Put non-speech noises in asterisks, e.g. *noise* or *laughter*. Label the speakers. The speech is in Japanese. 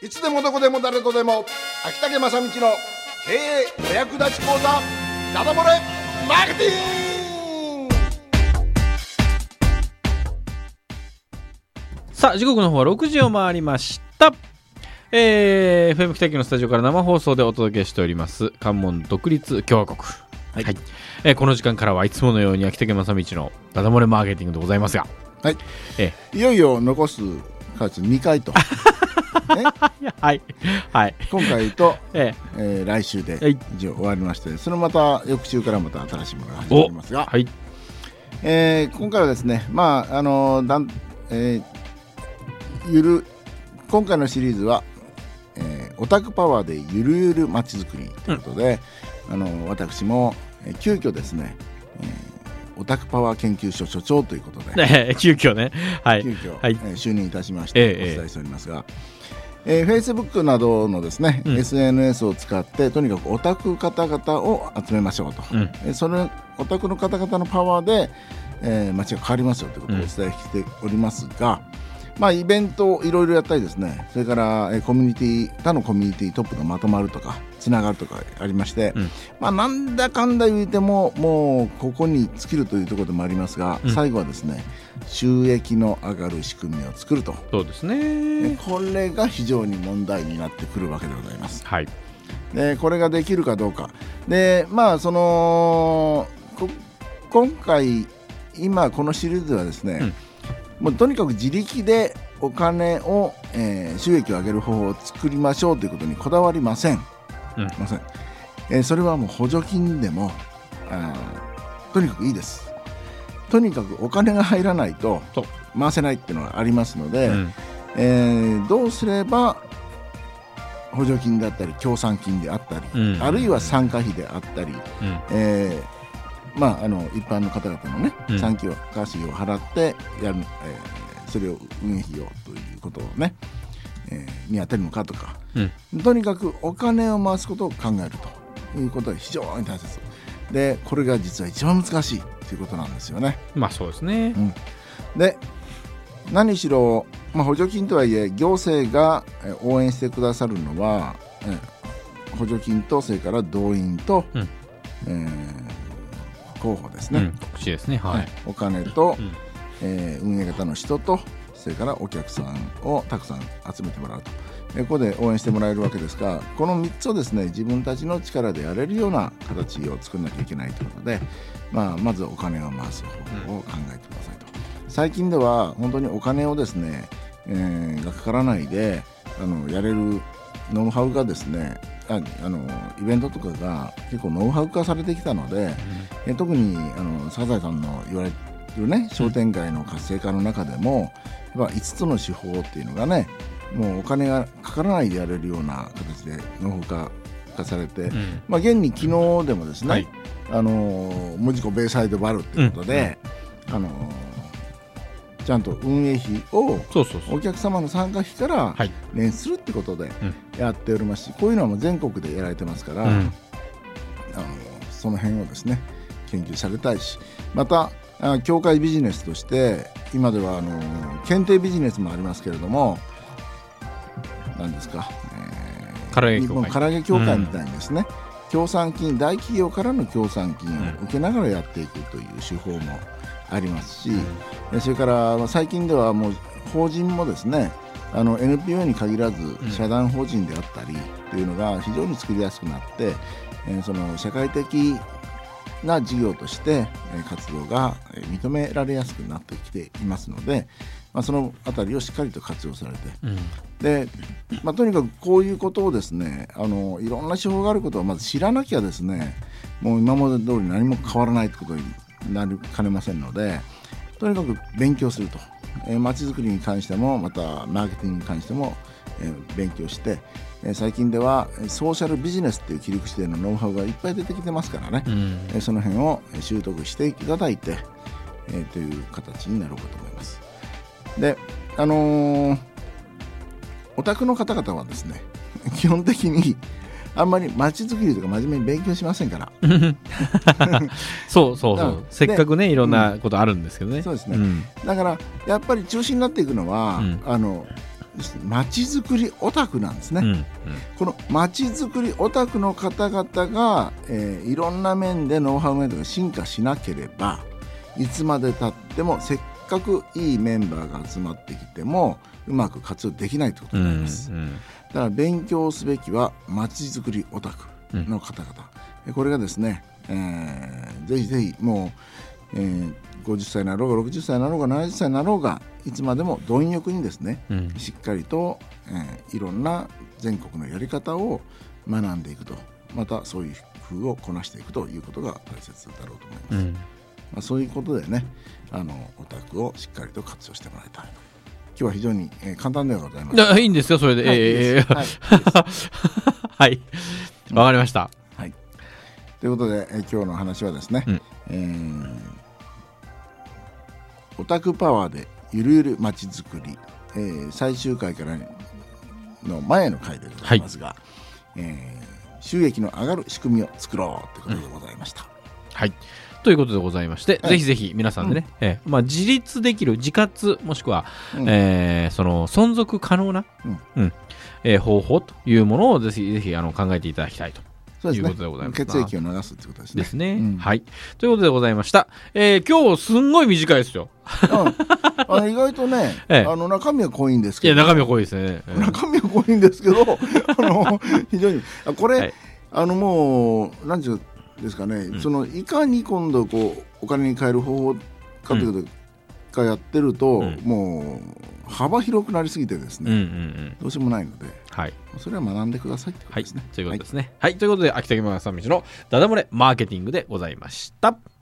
Speaker 1: いつでもどこでも誰とでも。秋竹正道の経営お役立ち講座ダダ漏れマーケティング。
Speaker 2: さあ時刻の方は6時を回りました。えー、FM 北京のスタジオから生放送でお届けしております関門独立共和国。はい、えーこの時間からはいつものように秋竹正道のダダ漏れマーケティングでございますが。
Speaker 1: はい。
Speaker 2: え
Speaker 1: いよいよ残す数2回と、*laughs* ね、
Speaker 2: ー、はい。はい。
Speaker 1: 今回と、
Speaker 2: え
Speaker 1: え。ー来週で
Speaker 2: はい。
Speaker 1: 一応終わりましてそのまた翌週からまた新しいものが始まりますが、
Speaker 2: ー、はい。
Speaker 1: えー今回はですねまああのだん、えーゆる今回のシリーズは、えーオタクパワーでゆるゆるまちづくりということで、あの私も、えー急遽ですね、えーオタクパワー研究所所長ということで、
Speaker 2: ね急遽ね。はい。
Speaker 1: 急遽、
Speaker 2: はい。
Speaker 1: えー就任いたしまして、
Speaker 2: ええ
Speaker 1: お伝えしておりますが、えー、Facebook などのですね、
Speaker 2: うん。
Speaker 1: SNS を使ってとにかくオタク方々を集めましょうと、
Speaker 2: うん。
Speaker 1: えーそのオタクの方々のパワーで、えー街が変わりますよということをお伝えしておりますが、まあ、イベントをいろいろやったりですね。それから、えーコミュニティ他のコミュニティトップがまとまるとかつながるとかありまして、
Speaker 2: うん。
Speaker 1: まあ、なんだかんだ言うてももうここに尽きるというところでもありますが、
Speaker 2: うん。
Speaker 1: 最後はですね収益の上がる仕組みを作ると、
Speaker 2: そうです
Speaker 1: え
Speaker 2: ね
Speaker 1: これが非常に問題になってくるわけでございます。
Speaker 2: はい。
Speaker 1: でこれができるかどうか。でまあそのこ今回今このシリーズではですね、もうとにかく自力でお金を、えー収益を上げる方法を作りましょうということにこだわりません。
Speaker 2: うん。
Speaker 1: ません。えーそれはもう補助金でもとにかくいいです。とにかくお金が入らないと回せないっていうのがありますので、
Speaker 2: うん。
Speaker 1: えーどうすれば補助金だったり協賛金であったり、
Speaker 2: うん。
Speaker 1: あるいは参加費であったり、
Speaker 2: うん。
Speaker 1: えーまあ、あの一般の方々のね、
Speaker 2: うん。
Speaker 1: 参加費を払ってやる、えーそれを運営費用ということをね、えーに当てるのかとか
Speaker 2: うん。
Speaker 1: とにかくお金を回すことを考えるということが非常に大切。でこれが実は一番難しいということなんですよね。
Speaker 2: まあそうですね。
Speaker 1: で何しろ、まあ、補助金とはいえ行政がえー応援してくださるのは、えー補助金とそれから動員と、
Speaker 2: うん。
Speaker 1: えー広報ですね、
Speaker 2: うん告知ですね。は
Speaker 1: はい。いお金と、
Speaker 2: うん。
Speaker 1: えー運営型の人とそれからお客さんをたくさん集めてもらうと。えーここで応援してもらえるわけですがこの3つをですね自分たちの力でやれるような形を作らなきゃいけないということで、まあ、まずお金を回す方法を考えてくださいと。最近では本当にお金をですね、えーがかからないであのやれるノウハウがですねああのイベントとかが結構ノウハウ化されてきたので、え特にあのサザエさんの言われてるね商店街の活性化の中でも、やっぱ5つの手法っていうのがねもうお金がかからないでやれるような形でノウハウ化化されて、
Speaker 2: うん。
Speaker 1: まあ、現に昨日でもですね、
Speaker 2: はい。
Speaker 1: あの文字工ベイサイドバルっていうことで、あのちゃんと運営費をお客様の参加費から
Speaker 2: はい。
Speaker 1: 捻出するってことでやっておりますし、こういうのはもう全国でやられてますから、
Speaker 2: うん。
Speaker 1: あのその辺をですね研究されたいしまたあ協会ビジネスとして今ではあの検定ビジネスもありますけれども何ですか、えー
Speaker 2: 唐揚げ協会。
Speaker 1: 日本唐揚げ協会みたいにですね、協賛金大企業からの協賛金を受けながらやっていくという手法もありますし、えそれからまあ最近ではもう法人もですねあの NPO に限らず
Speaker 2: ん。
Speaker 1: 社団法人であったりというのが非常に作りやすくなって、えーその社会的な事業としてえー活動がえー認められやすくなってきていますので、まあ、そのあたりをしっかりと活用されて
Speaker 2: うん。
Speaker 1: で、まあ、とにかくこういうことをですねあのいろんな手法があることをまず知らなきゃですねもう今まで通り何も変わらないということになりかねませんのでとにかく勉強すると。えー、街づくりに関してもまたマーケティングに関しても、えー勉強して、えー最近ではえーソーシャルビジネスっていう切り口でのノウハウがいっぱい出てきてますからね、
Speaker 2: うん。
Speaker 1: えーその辺をえー習得していただいて、えーという形になろうかと思います。であのーオタクの方々はですね *laughs* 基本的にあんまり街づくりとか真面目に勉強しませんから。*laughs*
Speaker 2: そうそうそう。
Speaker 1: うん。
Speaker 2: せっかくねいろんなことあるんですけどね。
Speaker 1: そうですね。
Speaker 2: ん。
Speaker 1: だからやっぱり中心になっていくのは、
Speaker 2: うん。
Speaker 1: あのまちづくりオタクなんですね、
Speaker 2: うんうん。
Speaker 1: このまちづくりオタクの方々が、えーいろんな面でノウハウ面が進化しなければいつまでたってもせっかくいいメンバーが集まってきてもうまく活用できないということ
Speaker 2: う
Speaker 1: になんります、
Speaker 2: うん
Speaker 1: だから勉強すべきはまちづくりオタクの方々、えこれがですね、えーぜひぜひもう、えー50歳になろうが60歳になろうが70歳になろうがいつまでも貪欲にですね、
Speaker 2: うん。
Speaker 1: しっかりと、えーいろんな全国のやり方を学んでいくと。またそういう工夫をこなしていくということが大切だろうと思います、
Speaker 2: うん。
Speaker 1: まあ、そういうことでねあのオタクをしっかりと活用してもらいたい今日は非常に、えー簡単ではございます。
Speaker 2: いやいいんですか？それで、
Speaker 1: はい
Speaker 2: ええ
Speaker 1: いいです。はい *laughs*
Speaker 2: かりました、
Speaker 1: はい、ということで、えー今日の話はですね、
Speaker 2: うん。
Speaker 1: えーオタクパワーでゆるゆるまちづくり、えー最終回からの前の回でございますが、えー収益の上がる仕組みを作ろうということでございました。
Speaker 2: はい。ということでございまして、
Speaker 1: はい。
Speaker 2: ぜひぜひ皆さんでね、えーまあ、自立できる自活もしくは、
Speaker 1: うん。
Speaker 2: えーその存続可能な、
Speaker 1: うん。
Speaker 2: うん。えー方法というものをぜひぜひあの考えていただきたいと
Speaker 1: そうです
Speaker 2: いうことでござい
Speaker 1: ね。
Speaker 2: ます
Speaker 1: 血液を流すってことですね。
Speaker 2: ですね。
Speaker 1: うん
Speaker 2: はい。ということでございました。えー今日すんごい短いですよ。
Speaker 1: うんあの意外とね、*laughs*
Speaker 2: ええ
Speaker 1: あの中身は濃いんです
Speaker 2: いや、
Speaker 1: けど、
Speaker 2: 中身は濃いですね。えー
Speaker 1: 中身は濃いんですけど、*laughs* あの非常にあこれ、
Speaker 2: はい
Speaker 1: あのもうなんていうんですかね、
Speaker 2: ん
Speaker 1: そのいかに今度こうお金に換える方法かということかやってると、
Speaker 2: うん
Speaker 1: もう幅広くなりすぎてですね、
Speaker 2: うんうんうん。
Speaker 1: どうしようもないので、
Speaker 2: はい。
Speaker 1: それは学んでくださいってこと
Speaker 2: はい。
Speaker 1: ですね。
Speaker 2: ということですね。はい。ということで、秋田県さん道のダダ漏れマーケティングでございました。